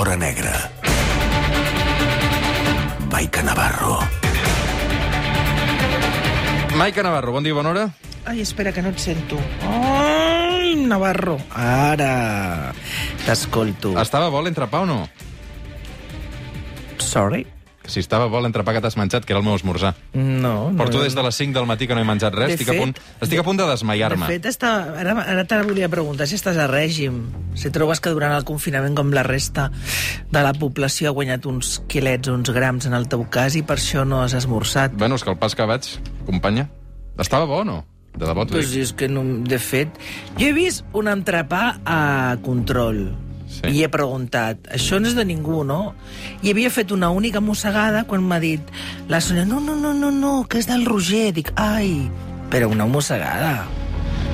l'hora negra. Maica Navarro. Maica Navarro, bon dia, bona hora. Ai, espera, que no et sento. Ai, Navarro. Ara. T'escolto. Estava bo l'entrepà o no? Sorry? Si estava bo l'entrepà que t'has menjat, que era el meu esmorzar. No, no. Porto des de les 5 del matí que no he menjat res, De estic, a fet- punt, estic a punt de De desmaiar-me. fet, està, ara, ara te volia preguntar si estàs a règim. Si trobes que durant el confinament, com la resta de la població, ha guanyat uns quilets, uns grams en el teu cas, i per això no has esmorzat. Bueno, és que el pas que vaig, companya, estava bo o no? De debò t'ho Pues dic. és que, no, de fet, jo he vist un entrepà a control Sí. i he preguntat, això no és de ningú, no? I havia fet una única mossegada quan m'ha dit la Sònia, no, no, no, no, no, que és del Roger. Dic, ai, però una mossegada.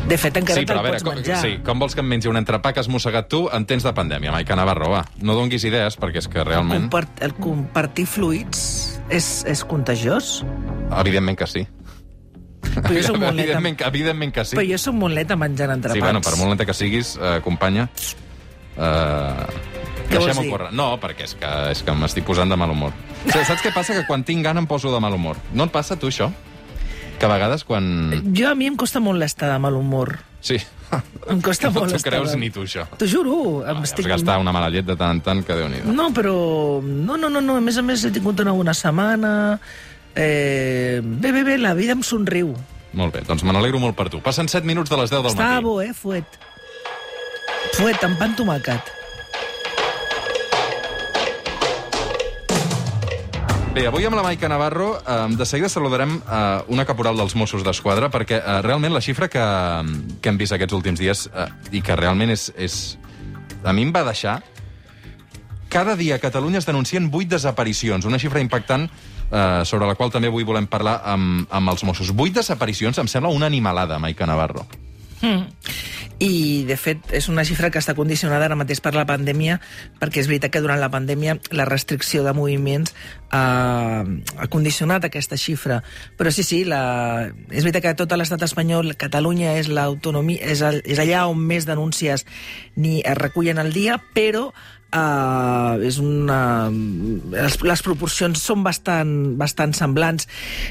De fet, encara Sí, te'l pots com, menjar. sí, com vols que em mengi un entrepà que has mossegat tu en temps de pandèmia, Maica Navarro, va? No donguis idees, perquè és que realment... Compart el compartir fluids és, és contagiós? Evidentment que sí. Però jo soc molt lenta, evidentment, evidentment que sí. però jo soc molt lenta menjant entrepans. Sí, bueno, per molt lenta que siguis, eh, companya, vols deixem-ho córrer. No, perquè és que, és que m'estic posant de mal humor. Sí, saps què passa? Que quan tinc gana em poso de mal humor. No et passa tu, això? Que a vegades quan... Jo a mi em costa molt l'estar de mal humor. Sí. Em costa no molt t'ho creus de- ni tu, això. T'ho juro. Em ja has gastar una mala llet de tant en tant que déu nhi No, però... No, no, no, no. A més a més, he tingut una bona setmana. Eh... Bé, bé, bé, la vida em somriu. Molt bé, doncs me n'alegro molt per tu. Passen 7 minuts de les 10 del Estava matí. bo, eh, fuet. Fuet, amb pan tomàquet. Bé, avui amb la Maica Navarro eh, de seguida saludarem eh, una caporal dels Mossos d'Esquadra perquè eh, realment la xifra que, que hem vist aquests últims dies eh, i que realment és, és... A mi em va deixar... Cada dia a Catalunya es denuncien 8 desaparicions, una xifra impactant eh, sobre la qual també avui volem parlar amb, amb els Mossos. 8 desaparicions em sembla una animalada, Maica Navarro. Mm. I, de fet, és una xifra que està condicionada ara mateix per la pandèmia, perquè és veritat que durant la pandèmia la restricció de moviments eh, ha condicionat aquesta xifra. Però sí, sí, la... és veritat que tot l'estat espanyol, Catalunya és l'autonomia, és, el, és allà on més denúncies ni es recullen al dia, però Uh, és una... Les, les proporcions són bastant, bastant semblants.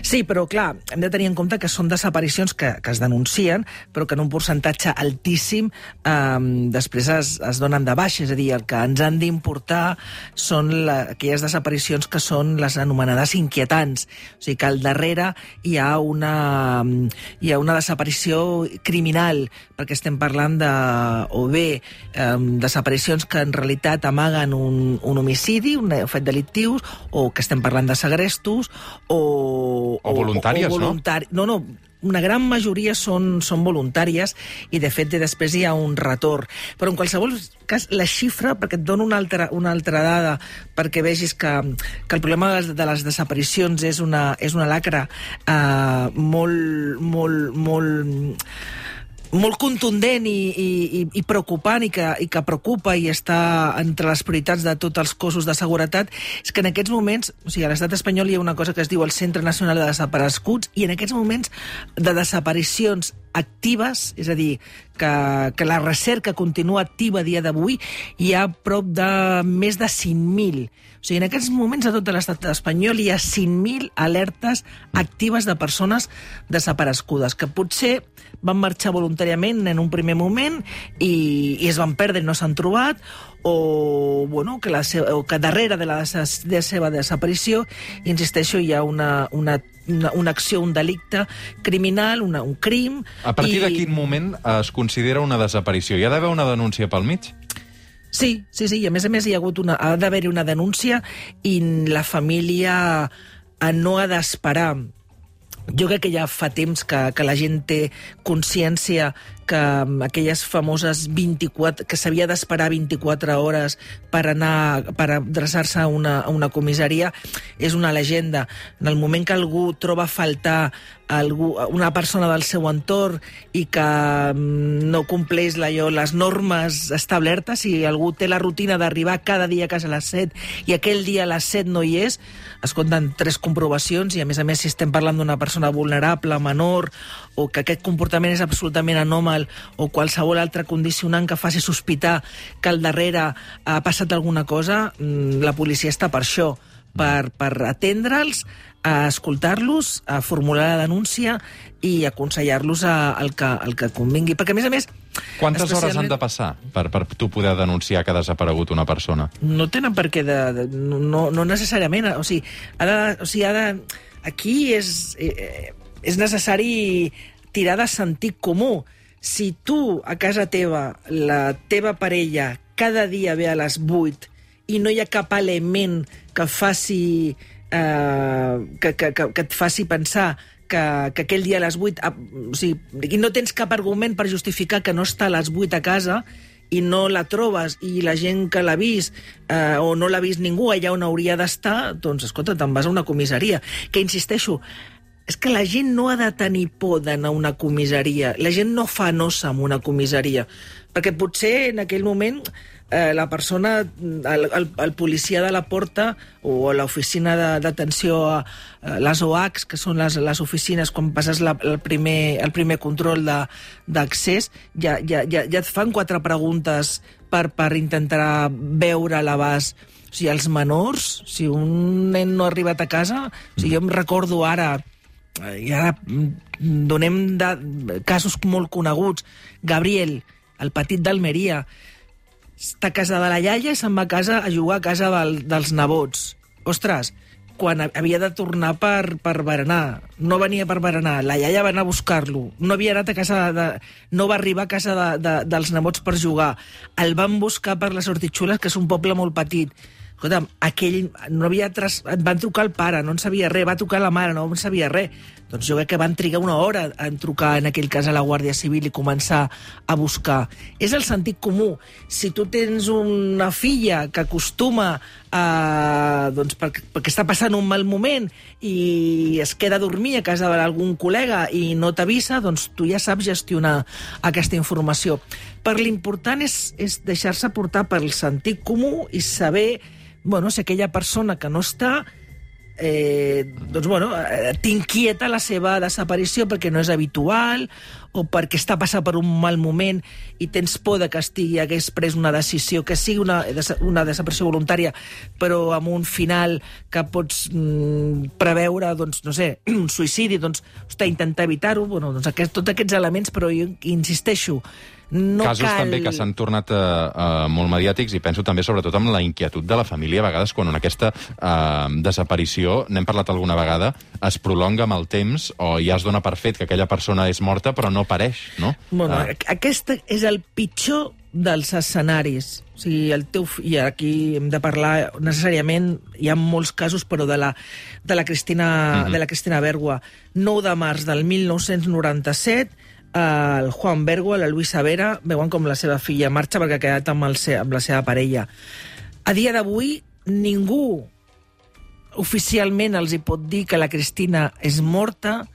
Sí, però clar, hem de tenir en compte que són desaparicions que, que es denuncien, però que en un percentatge altíssim um, després es, es donen de baixa. És a dir, el que ens han d'importar són la, aquelles desaparicions que són les anomenades inquietants. O sigui, que al darrere hi ha una, hi ha una desaparició criminal, perquè estem parlant de, o bé, um, desaparicions que en realitat amaguen un, un homicidi, un fet delictius, o que estem parlant de segrestos, o... O voluntàries, no? voluntari... no? No, una gran majoria són, són voluntàries i, de fet, després hi ha un retorn. Però, en qualsevol cas, la xifra, perquè et dono una altra, una altra dada, perquè vegis que, que el problema de les, de les desaparicions és una, és una lacra eh, molt, molt, molt molt contundent i, i, i- preocupant i que, i que preocupa i està entre les prioritats de tots els cossos de seguretat és que en aquests moments, o sigui, a l'estat espanyol hi ha una cosa que es diu el Centre Nacional de Desapareguts i en aquests moments de desaparicions actives, és a dir, que, que la recerca continua activa a dia d'avui, hi ha prop de més de 5.000. O sigui, en aquests moments a tot l'estat espanyol hi ha 5.000 alertes actives de persones desaparegudes, que potser van marxar voluntàriament en un primer moment i, i es van perdre i no s'han trobat, o, bueno, que, la seva, o que darrere de la de seva desaparició, insisteixo, hi ha una, una, una, una acció, un delicte criminal, una, un crim... A partir i- de quin moment es considera una desaparició? Hi ha d'haver una denúncia pel mig? Sí, sí, sí, i a més a més hi ha hagut una, ha d'haver-hi una denúncia i la família eh, no ha d'esperar jo crec que ja fa temps que, que la gent té consciència que mm, aquelles famoses 24... que s'havia d'esperar 24 hores per anar per adreçar-se a, una, a una comissaria és una legenda. En el moment que algú troba a faltar algú, una persona del seu entorn i que mm, no compleix allò, les normes establertes, si algú té la rutina d'arribar cada dia a casa a les 7 i aquell dia a les 7 no hi és, es compten tres comprovacions i, a més a més, si estem parlant d'una persona vulnerable, menor, o que aquest comportament és absolutament anòmal paranormal o qualsevol altre condicionant que faci sospitar que al darrere ha passat alguna cosa, mm, la policia està per això, per, per atendre'ls, a escoltar-los, a formular la denúncia i aconsellar-los al que, al que convingui. Perquè, a més a més... Quantes hores han de passar per, per tu poder denunciar que ha desaparegut una persona? No tenen per què de... de no, no necessàriament. O sigui, ha de, o sigui, ha de, aquí és, eh, és necessari tirar de sentit comú. Si tu, a casa teva, la teva parella, cada dia ve a les 8 i no hi ha cap element que faci eh, que, que, que, que et faci pensar que, que aquell dia a les 8... O sigui, no tens cap argument per justificar que no està a les 8 a casa i no la trobes i la gent que l'ha vist eh, o no l'ha vist ningú allà on hauria d'estar, doncs, escolta, te'n vas a una comissaria. Que, insisteixo, és que la gent no ha de tenir por d'anar a una comissaria. La gent no fa nosa en una comissaria. Perquè potser en aquell moment eh, la persona, el, el, el policia de la porta o l'oficina d'atenció a, a les OACs, que són les, les oficines quan passes la, el, primer, el primer control d'accés, ja, ja, ja, ja et fan quatre preguntes per, per intentar veure l'abast o sigui, els menors, si un nen no ha arribat a casa, o sigui, jo em recordo ara, eh, i ara mm, donem de, casos molt coneguts, Gabriel, el petit d'Almeria, està a casa de la iaia i se'n va a casa a jugar a casa del, dels nebots. Ostres, quan havia de tornar per, per berenar. No venia per berenar, la iaia va anar a buscar-lo. No havia anat a casa de, no va arribar a casa de, de, dels nebots per jugar. El van buscar per les Hortitxules, que és un poble molt petit. Escolta'm, aquell no havia tras... Van trucar el pare, no en sabia res, va trucar la mare, no en sabia res. Doncs jo crec que van trigar una hora en trucar en aquell cas a la Guàrdia Civil i començar a buscar. És el sentit comú. Si tu tens una filla que acostuma a... doncs perquè, perquè està passant un mal moment i es queda a dormir a casa d'algun col·lega i no t'avisa, doncs tu ja saps gestionar aquesta informació. Per l'important és, és deixar-se portar pel sentit comú i saber bueno, si aquella persona que no està eh, doncs, bueno, eh, t'inquieta la seva desaparició perquè no és habitual o perquè està passant per un mal moment i tens por de que estigui, hagués pres una decisió que sigui una, una desaparició voluntària però amb un final que pots mm, preveure, doncs, no sé, un suïcidi, doncs, hosta, intentar evitar-ho, bueno, doncs aquest, tots aquests elements, però jo insisteixo, no Casos cal... també que s'han tornat uh, uh, molt mediàtics i penso també sobretot amb la inquietud de la família a vegades quan en aquesta uh, desaparició, n'hem parlat alguna vegada, es prolonga amb el temps o ja es dona per fet que aquella persona és morta però no apareix, no? Bueno, uh... Aquest és el pitjor dels escenaris. O sigui, el teu, i aquí hem de parlar necessàriament, hi ha molts casos, però de la, de la Cristina, uh -huh. de la Cristina Bergua. 9 de març del 1997, el Juan Bergo, la Luisa Vera, veuen com la seva filla marxa perquè ha quedat amb, el, amb la seva parella. A dia d'avui, ningú oficialment els hi pot dir que la Cristina és morta,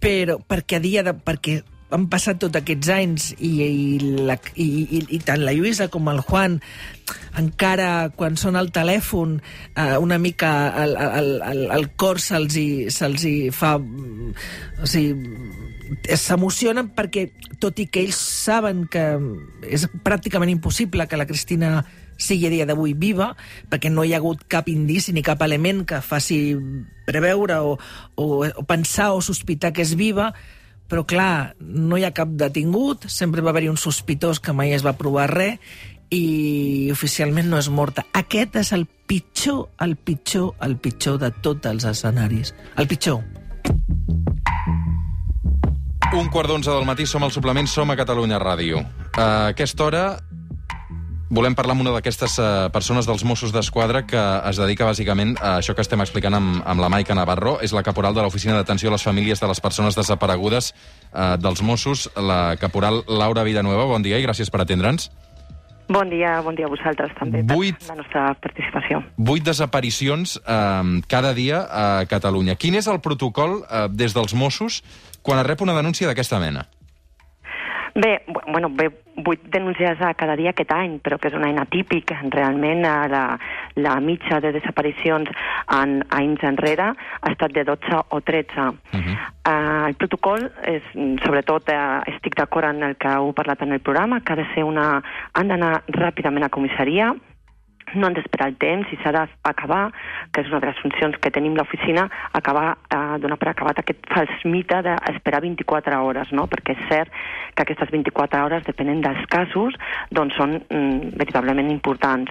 però perquè a dia de, perquè han passat tots aquests anys i, i, la, i, i, i tant la Lluïsa com el Juan encara quan són al telèfon eh, una mica el, el, el, el cor se'ls se hi fa o sigui s'emocionen perquè tot i que ells saben que és pràcticament impossible que la Cristina sigui a dia d'avui viva, perquè no hi ha hagut cap indici ni cap element que faci preveure o, o, o pensar o sospitar que és viva, però clar, no hi ha cap detingut, sempre va haver-hi un sospitós que mai es va provar res i oficialment no és morta. Aquest és el pitjor, el pitjor, el pitjor de tots els escenaris. El pitjor. Un quart d'onze del matí, som al suplement, som a Catalunya Ràdio. A aquesta hora volem parlar amb una d'aquestes uh, persones dels Mossos d'Esquadra que es dedica bàsicament a això que estem explicant amb, amb la Maica Navarro. És la caporal de l'Oficina d'Atenció a les Famílies de les Persones Desaparegudes uh, dels Mossos, la caporal Laura Villanueva. Bon dia i gràcies per atendre'ns. Bon dia, bon dia a vosaltres també Vuit, per la nostra participació. Vuit desaparicions eh, cada dia a Catalunya. Quin és el protocol eh, des dels Mossos quan es rep una denúncia d'aquesta mena? Bé, bueno, bé, vuit denúncies a cada dia aquest any, però que és un any atípic. Realment la, la mitja de desaparicions en anys enrere ha estat de 12 o 13. Uh -huh. uh, el protocol, és, sobretot uh, estic d'acord en el que heu parlat en el programa, que ha de ser una... han d'anar ràpidament a comissaria, no han d'esperar el temps i s'ha d'acabar, que és una de les funcions que tenim l'oficina, acabar, eh, donar per acabat aquest fals mite d'esperar 24 hores, no? perquè és cert que aquestes 24 hores, depenent dels casos, doncs són mm, veritablement importants.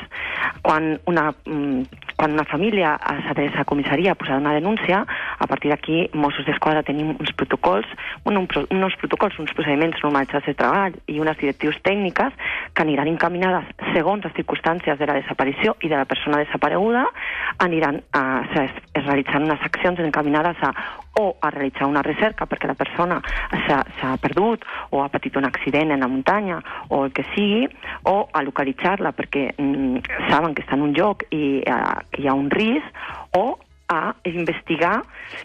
Quan una, mm, quan una família s'adreça a comissaria a posar una denúncia, a partir d'aquí Mossos d'Esquadra tenim uns protocols, bueno, uns protocols, uns procediments normalitzats de treball i unes directius tècniques que aniran encaminades segons les circumstàncies de la desaparició desaparició i de la persona desapareguda aniran a, es, es realitzant unes accions encaminades a o a realitzar una recerca perquè la persona s'ha perdut o ha patit un accident en la muntanya o el que sigui, o a localitzar-la perquè mm, saben que està en un lloc i eh, que hi ha un risc, o a investigar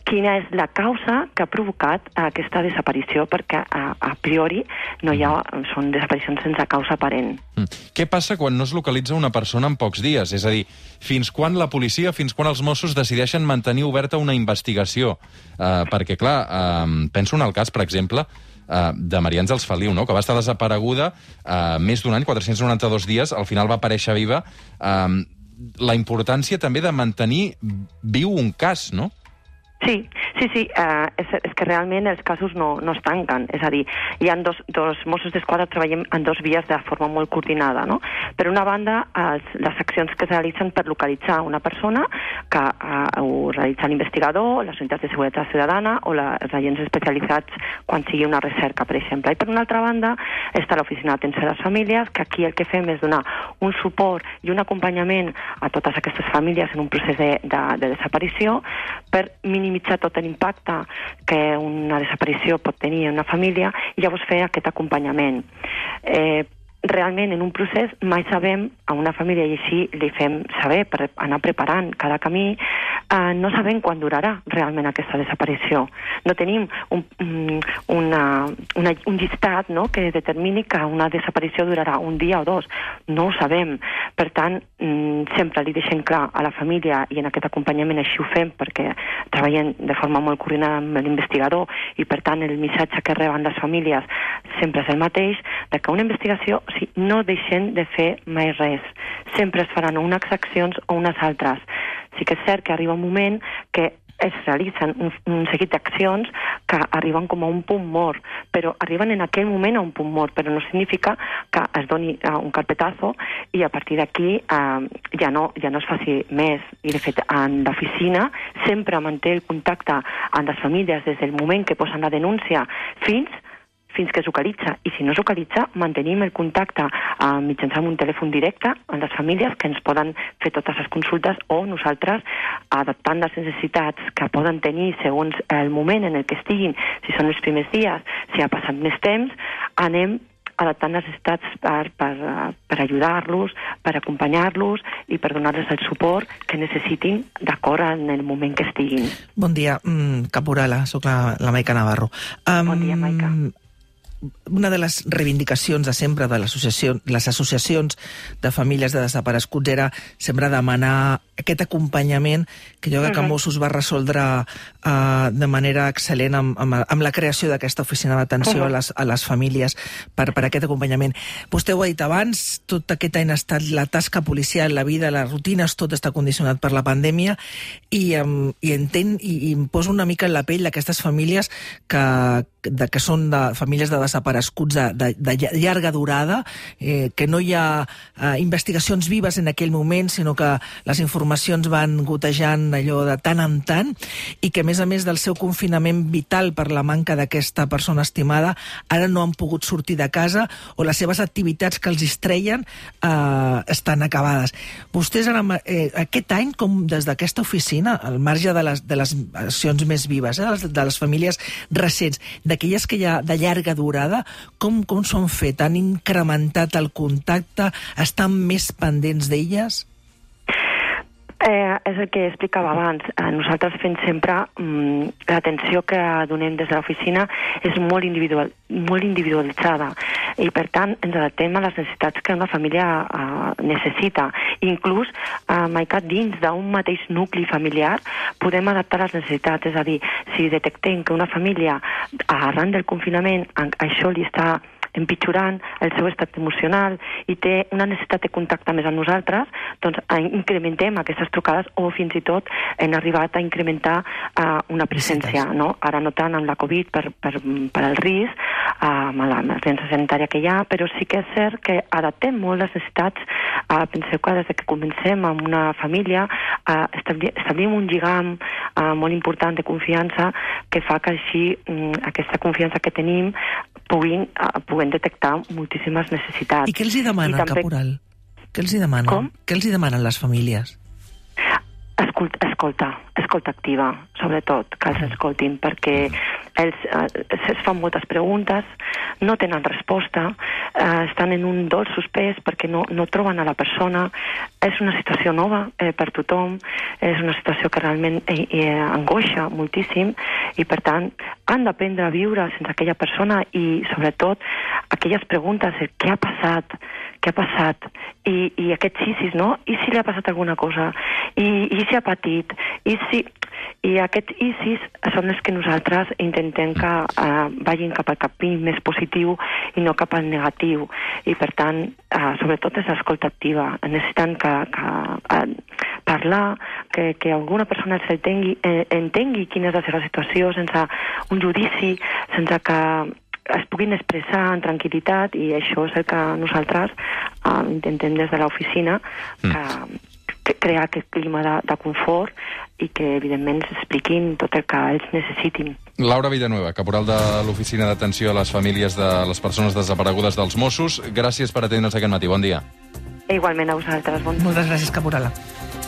quina és la causa que ha provocat aquesta desaparició, perquè a, a priori no hi ha, són desaparicions sense causa aparent. Mm. Què passa quan no es localitza una persona en pocs dies? És a dir, fins quan la policia, fins quan els Mossos decideixen mantenir oberta una investigació? Uh, perquè, clar, uh, penso en el cas, per exemple, uh, de Maria Àngels Feliu, no? que va estar desapareguda uh, més d'un any, 492 dies, al final va aparèixer viva. Uh, la importància també de mantenir viu un cas, no? Sí, sí, sí, uh, és, és que realment els casos no, no es tanquen, és a dir, hi ha dos, dos Mossos d'Esquadra treballem en dos vies de forma molt coordinada, no? Per una banda, els, les accions que es realitzen per localitzar una persona, que uh, ho realitza l'investigador, les unitats de seguretat ciutadana o la, els agents especialitzats quan sigui una recerca, per exemple. I per una altra banda, està l'Oficina d'Atenció a les Famílies, que aquí el que fem és donar un suport i un acompanyament a totes aquestes famílies en un procés de, de, de desaparició per minimitzar minimitzar tot l'impacte que una desaparició pot tenir en una família i llavors fer aquest acompanyament. Eh, realment en un procés mai sabem a una família i així li fem saber per anar preparant cada camí eh, no sabem quan durarà realment aquesta desaparició. No tenim un, una, una, un llistat no, que determini que una desaparició durarà un dia o dos. No ho sabem. Per tant mm, sempre li deixem clar a la família i en aquest acompanyament així ho fem perquè treballem de forma molt coordinada amb l'investigador i per tant el missatge que reben les famílies sempre és el mateix de que una investigació sigui, no deixen de fer mai res. Sempre es faran unes accions o unes altres. Sí que és cert que arriba un moment que es realitzen un, un seguit d'accions que arriben com a un punt mort, però arriben en aquell moment a un punt mort, però no significa que es doni uh, un carpetazo i a partir d'aquí uh, ja, no, ja no es faci més. I de fet, en l'oficina sempre manté el contacte amb les famílies des del moment que posen la denúncia fins fins que es localitza. I si no es localitza, mantenim el contacte eh, mitjançant un telèfon directe amb les famílies que ens poden fer totes les consultes o nosaltres, adaptant les necessitats que poden tenir segons el moment en el que estiguin, si són els primers dies, si ha passat més temps, anem adaptant necessitats per, per, per ajudar-los, per acompanyar-los i per donar-los el suport que necessitin d'acord en el moment que estiguin. Bon dia, mm, caporala, sóc la, la Maica Navarro. Um, bon dia, Maica una de les reivindicacions de sempre de l'associació, les associacions de famílies de desapareguts era sempre demanar aquest acompanyament que jo crec que Mossos va resoldre uh, de manera excel·lent amb, amb, amb la creació d'aquesta oficina d'atenció uh -huh. a, les, a les famílies per, per aquest acompanyament. Vostè ho ha dit abans, tot aquest any ha estat la tasca policial, la vida, les rutines, tot està condicionat per la pandèmia i, um, i entenc i, i em poso una mica en la pell d'aquestes famílies que, de, que són de famílies de desapareguts de, de, de llarga durada, eh, que no hi ha eh, investigacions vives en aquell moment, sinó que les informacions van gotejant allò de tant en tant, i que, a més a més del seu confinament vital per la manca d'aquesta persona estimada, ara no han pogut sortir de casa o les seves activitats que els estreien eh, estan acabades. Vostès, ara, eh, aquest any, com des d'aquesta oficina, al marge de les, de les accions més vives, eh, de, les, famílies recents, d'aquelles que ha de llarga durada, com, com s'ho han fet? Han incrementat el contacte? Estan més pendents d'elles? Eh, és el que explicava abans. Eh, nosaltres fem sempre mm, l'atenció que donem des de l'oficina és molt, individual, molt individualitzada i per tant ens adaptem a les necessitats que una família eh, necessita. Inclús, eh, Maicat, dins d'un mateix nucli familiar podem adaptar les necessitats, és a dir, si detectem que una família arran del confinament això li està empitjorant el seu estat emocional i té una necessitat de contacte més amb nosaltres, doncs incrementem aquestes trucades o fins i tot hem arribat a incrementar uh, una presència, no? ara no tant amb la Covid per, per, per el risc, uh, amb l'emergència sanitària que hi ha, però sí que és cert que adaptem molt les necessitats. Uh, penseu que des que comencem amb una família uh, establim, establim un lligam uh, molt important de confiança que fa que així um, aquesta confiança que tenim puguin, uh, puguin detectar moltíssimes necessitats. I què els hi demanen, també... caporal? Què els hi demanen? Com? Què els hi demanen les famílies? Escolta, escolta, escolta activa, sobretot, que els escoltin, perquè ells eh, es fan moltes preguntes, no tenen resposta, eh, estan en un dolç suspès perquè no, no troben a la persona, és una situació nova eh, per tothom, és una situació que realment eh, eh, angoixa moltíssim i per tant han d'aprendre a viure sense aquella persona i sobretot aquelles preguntes de què ha passat, què ha passat i, i aquests sisis, no? I si li ha passat alguna cosa? I, i si ha patit? I si... I aquests ISIS són els que nosaltres intentem que uh, vagin cap al camí més positiu i no cap al negatiu. I, per tant, uh, sobretot és escolta activa. Necessiten que, que uh, parlar, que, que alguna persona els entengui, eh, entengui quina és la seva situació sense un judici, sense que es puguin expressar en tranquil·litat i això és el que nosaltres uh, intentem des de l'oficina mm. que, que crear aquest clima de, de confort i que, evidentment, s'expliquin tot el que ells necessitin. Laura Villanueva, caporal de l'Oficina d'Atenció a les Famílies de les Persones Desaparegudes dels Mossos, gràcies per atendre'ns aquest matí. Bon dia. Igualment a vosaltres. Bon dia. Moltes gràcies, caporala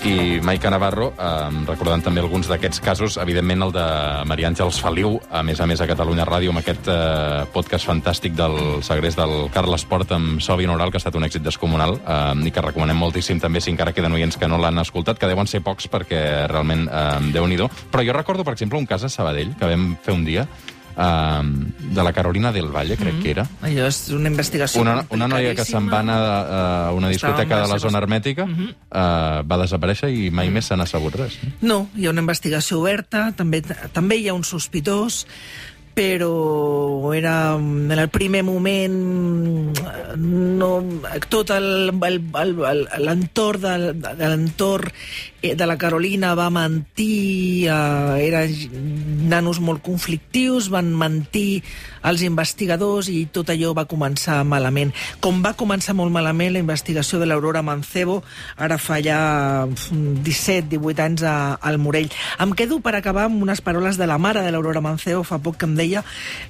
i Maica Navarro, eh, recordant també alguns d'aquests casos, evidentment el de Maria Àngels Feliu, a més a més a Catalunya Ràdio, amb aquest eh, podcast fantàstic del segrest del Carles Port amb Sobi Oral, que ha estat un èxit descomunal eh, i que recomanem moltíssim també si encara queden oients que no l'han escoltat, que deuen ser pocs perquè realment eh, déu nhi Però jo recordo, per exemple, un cas a Sabadell que vam fer un dia, uh, de la Carolina del Valle, crec mm -hmm. que era. Allò és una investigació Una, una noia que se'n va anar a, a una discoteca de la zona hermètica, mm -hmm. uh, va desaparèixer i mai mm -hmm. més se n'ha sabut res. No, hi ha una investigació oberta, també, també hi ha un sospitós, però era en el primer moment no, tot l'entorn de, de l'entorn eh, de la Carolina va mentir, eh, eren nanos molt conflictius, van mentir als investigadors i tot allò va començar malament. Com va començar molt malament la investigació de l'Aurora Mancebo, ara fa ja 17-18 anys a, al Morell. Em quedo per acabar amb unes paroles de la mare de l'Aurora Mancebo, fa poc que em deia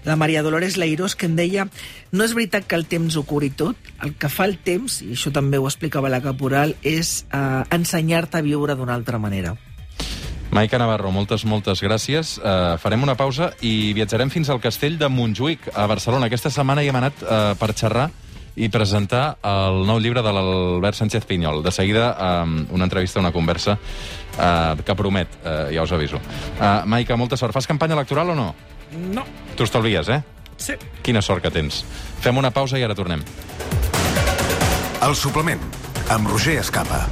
la Maria Dolores Leirós, que em deia no és veritat que el temps ho curi tot, el que fa el temps, i això també ho explicava la caporal, és eh, ensenyar-te a viure d'una altra manera. Maica Navarro, moltes, moltes gràcies. Uh, farem una pausa i viatjarem fins al castell de Montjuïc, a Barcelona. Aquesta setmana hi hem anat uh, per xerrar i presentar el nou llibre de l'Albert Sánchez Pinyol. De seguida, um, una entrevista, una conversa uh, que promet, uh, ja us aviso. Uh, Maica, molta sort. Fas campanya electoral o no? No. Tu estalvies, eh? Sí. Quina sort que tens. Fem una pausa i ara tornem. El suplement, amb Roger Escapa.